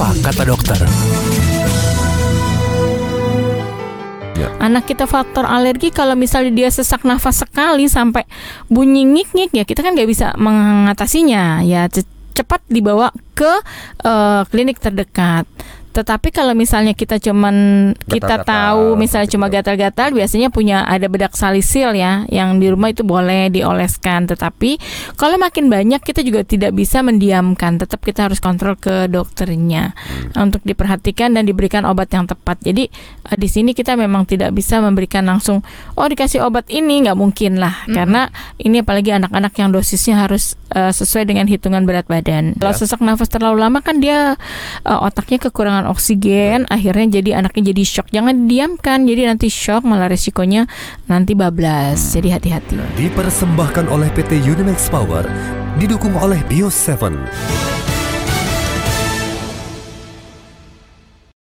Apa kata dokter? Anak kita faktor alergi kalau misalnya dia sesak nafas sekali sampai bunyi ngik-ngik ya kita kan nggak bisa mengatasinya ya ce- cepat dibawa ke eh, klinik terdekat. Tetapi kalau misalnya kita cuman kita Gatal-gatal, tahu misalnya cuma betul. gatal-gatal biasanya punya ada bedak salisil ya yang di rumah itu boleh dioleskan. Tetapi kalau makin banyak kita juga tidak bisa mendiamkan. Tetap kita harus kontrol ke dokternya untuk diperhatikan dan diberikan obat yang tepat. Jadi eh, di sini kita memang tidak bisa memberikan langsung oh dikasih obat ini nggak mungkin lah karena ini apalagi anak-anak yang dosisnya harus eh, sesuai dengan hitungan berat badan. Kalau sesak nafas terlalu lama kan dia eh, otaknya kekurangan oksigen, akhirnya jadi anaknya jadi shock. Jangan didiamkan, jadi nanti shock malah resikonya nanti bablas. Jadi hati-hati. Dipersembahkan oleh PT Unimax Power, didukung oleh Bio 7.